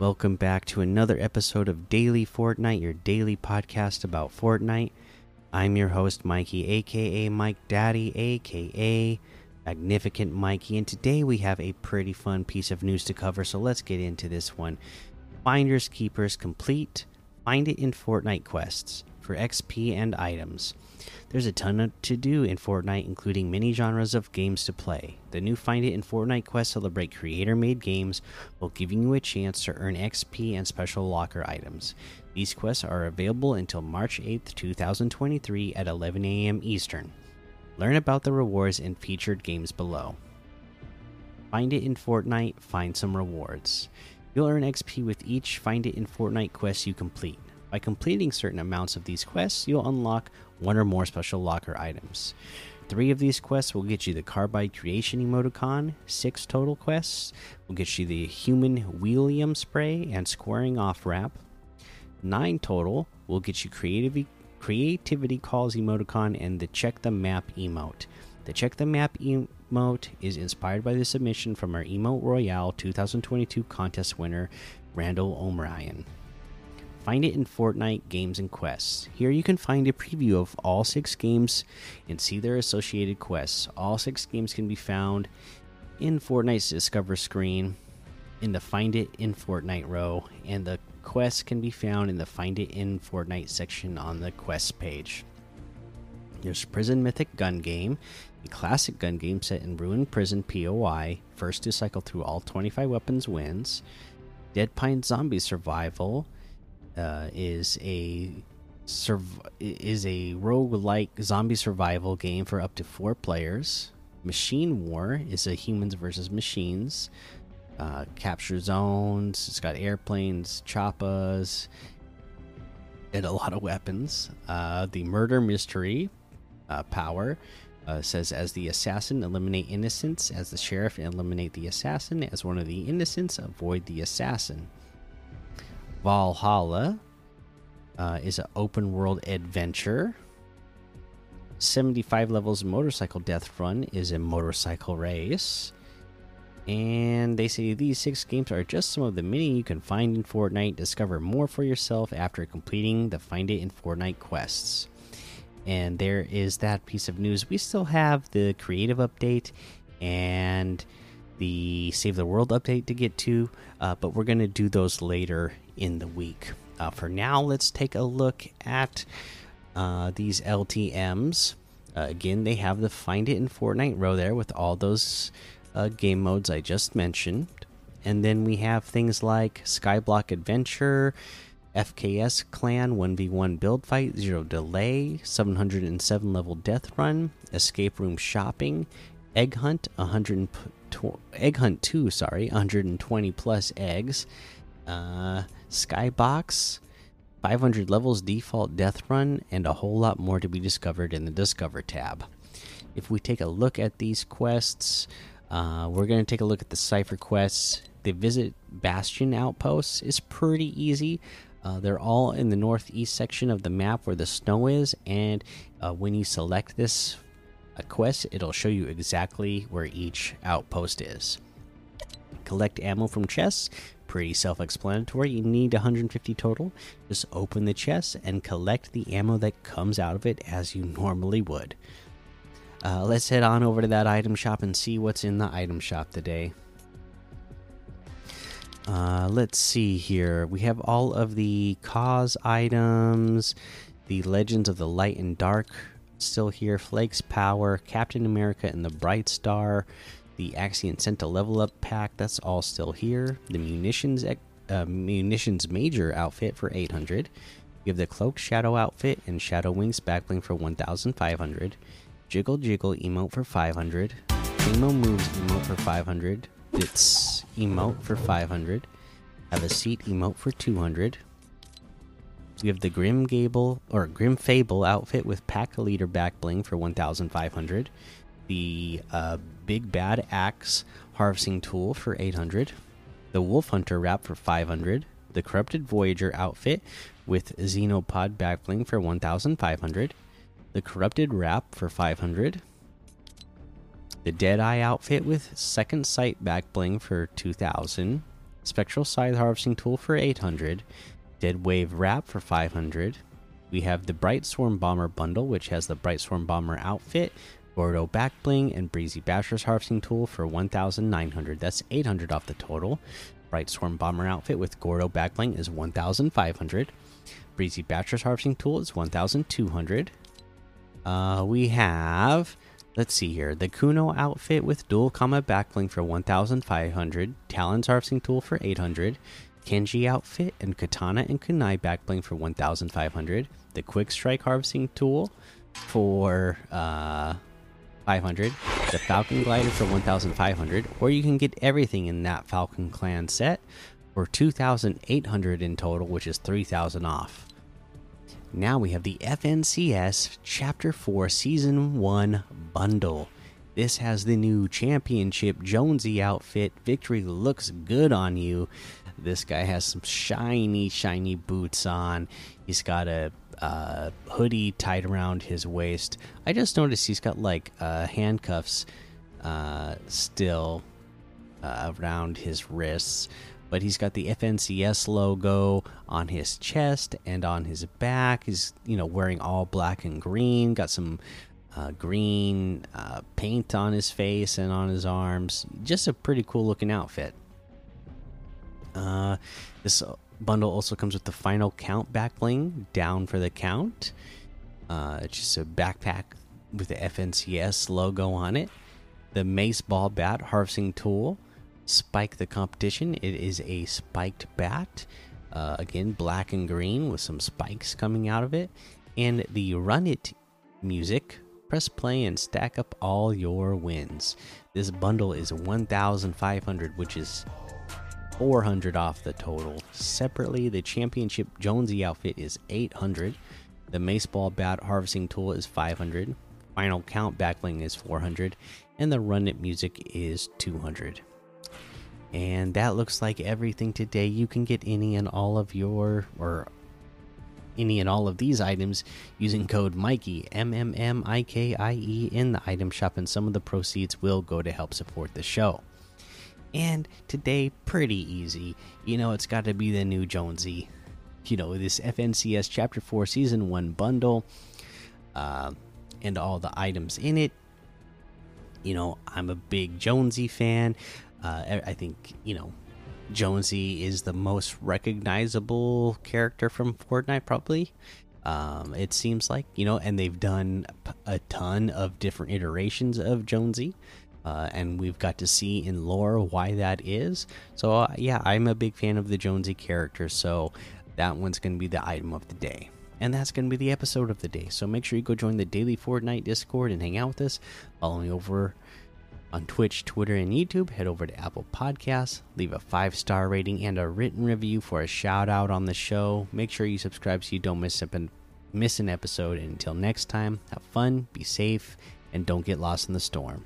Welcome back to another episode of Daily Fortnite, your daily podcast about Fortnite. I'm your host, Mikey, aka Mike Daddy, aka Magnificent Mikey, and today we have a pretty fun piece of news to cover, so let's get into this one. Finders Keepers complete. Find it in Fortnite quests for XP and items. There's a ton to do in Fortnite, including many genres of games to play. The new Find It in Fortnite quest celebrate creator made games while giving you a chance to earn XP and special locker items. These quests are available until March 8th, 2023 at 11 a.m. Eastern. Learn about the rewards in featured games below. Find it in Fortnite, find some rewards. You'll earn XP with each Find It in Fortnite quest you complete. By completing certain amounts of these quests, you'll unlock one or more special locker items. Three of these quests will get you the Carbide Creation emoticon. Six total quests will get you the Human Wheelium Spray and Squaring Off Wrap. Nine total will get you Creativity, creativity Calls emoticon and the Check the Map emote. The Check the Map emote is inspired by the submission from our Emote Royale 2022 contest winner, Randall O'Brien. Find it in Fortnite Games and Quests. Here you can find a preview of all six games and see their associated quests. All six games can be found in Fortnite's Discover screen in the Find It in Fortnite row, and the quests can be found in the Find It in Fortnite section on the Quests page. There's Prison Mythic Gun Game, a classic gun game set in Ruined Prison POI. First to cycle through all 25 weapons wins. Dead Pine Zombie Survival uh, is a is a rogue-like zombie survival game for up to four players. Machine War is a humans versus machines. Uh, capture zones. It's got airplanes, choppas, and a lot of weapons. Uh, the Murder Mystery uh, power uh, says as the assassin, eliminate innocents. As the sheriff, eliminate the assassin. As one of the innocents, avoid the assassin. Valhalla uh, is an open world adventure. 75 levels motorcycle death run is a motorcycle race. And they say these six games are just some of the many you can find in Fortnite. Discover more for yourself after completing the Find It in Fortnite quests. And there is that piece of news. We still have the creative update and the Save the World update to get to, uh, but we're going to do those later in the week. Uh, for now, let's take a look at uh, these LTMs. Uh, again, they have the Find It in Fortnite row there with all those uh, game modes I just mentioned. And then we have things like Skyblock Adventure, FKS Clan 1v1 Build Fight, Zero Delay, 707 level Death Run, Escape Room Shopping, Egg Hunt 100 Egg Hunt 2, sorry, 120 plus eggs. Uh, Skybox, 500 levels default death run, and a whole lot more to be discovered in the Discover tab. If we take a look at these quests, uh, we're going to take a look at the Cypher quests. The Visit Bastion outposts is pretty easy. Uh, they're all in the northeast section of the map where the snow is, and uh, when you select this uh, quest, it'll show you exactly where each outpost is. Collect ammo from chests, pretty self explanatory. You need 150 total. Just open the chest and collect the ammo that comes out of it as you normally would. Uh, let's head on over to that item shop and see what's in the item shop today. Uh, let's see here. We have all of the cause items, the Legends of the Light and Dark still here, Flakes Power, Captain America and the Bright Star, the Axion Senta level up pack, that's all still here. The munitions uh, munitions major outfit for 800. You have the Cloak Shadow outfit and Shadow Wings backbling for 1500. Jiggle Jiggle emote for 500. Primo Moves emote for 500. Bits emote for 500. Have a seat emote for 200. We have the Grim Gable or Grim Fable outfit with Pack Leader back bling for 1500. The uh, Big Bad Axe harvesting tool for 800. The Wolf Hunter wrap for 500. The Corrupted Voyager outfit with Xenopod back bling for 1500. The Corrupted wrap for 500 the Deadeye outfit with Second Sight back bling for 2000, Spectral Scythe Harvesting Tool for 800, Dead Wave Wrap for 500. We have the Bright Swarm Bomber bundle, which has the Bright Swarm Bomber outfit, Gordo Back Bling, and Breezy Basher's Harvesting Tool for 1,900. That's 800 off the total. Bright Swarm Bomber outfit with Gordo Back Bling is 1,500. Breezy Basher's Harvesting Tool is 1,200. Uh, we have, let's see here, the Kuno outfit with Dual Kama Backbling for 1,500. Talon's Harvesting Tool for 800. Kenji outfit and Katana and Kunai Backbling for 1,500. The Quick Strike Harvesting Tool for uh, 500. The Falcon Glider for 1,500. Or you can get everything in that Falcon Clan set for 2,800 in total, which is 3,000 off. Now we have the FNCS Chapter 4 Season 1 bundle. This has the new championship Jonesy outfit. Victory looks good on you. This guy has some shiny, shiny boots on. He's got a uh, hoodie tied around his waist. I just noticed he's got like uh, handcuffs uh, still uh, around his wrists, but he's got the FNCS logo on his chest and on his back. He's you know wearing all black and green. Got some uh, green paint on his face and on his arms. Just a pretty cool looking outfit. Uh, this bundle also comes with the final count back bling down for the count. Uh, it's just a backpack with the FNCS logo on it. The mace ball bat harvesting tool, spike the competition. It is a spiked bat. Uh, again, black and green with some spikes coming out of it. And the run it music. Press play and stack up all your wins. This bundle is 1,500, which is 400 off the total. Separately, the Championship Jonesy outfit is 800. The Maceball Bat Harvesting Tool is 500. Final Count Backbling is 400. And the Run It Music is 200. And that looks like everything today. You can get any and all of your, or any and all of these items using code Mikey M M M I K I E in the item shop, and some of the proceeds will go to help support the show. And today, pretty easy. You know, it's got to be the new Jonesy. You know, this FNCS Chapter 4 Season 1 bundle uh, and all the items in it. You know, I'm a big Jonesy fan. Uh, I think, you know, Jonesy is the most recognizable character from Fortnite, probably. Um, it seems like, you know, and they've done a ton of different iterations of Jonesy uh, and we've got to see in lore why that is. So uh, yeah, I'm a big fan of the Jonesy character, so that one's going to be the item of the day. And that's going to be the episode of the day. So make sure you go join the daily Fortnite Discord and hang out with us. Follow me over on Twitch, Twitter, and YouTube. Head over to Apple Podcasts, leave a five star rating and a written review for a shout out on the show. Make sure you subscribe so you don't miss, miss an episode. And until next time, have fun, be safe, and don't get lost in the storm.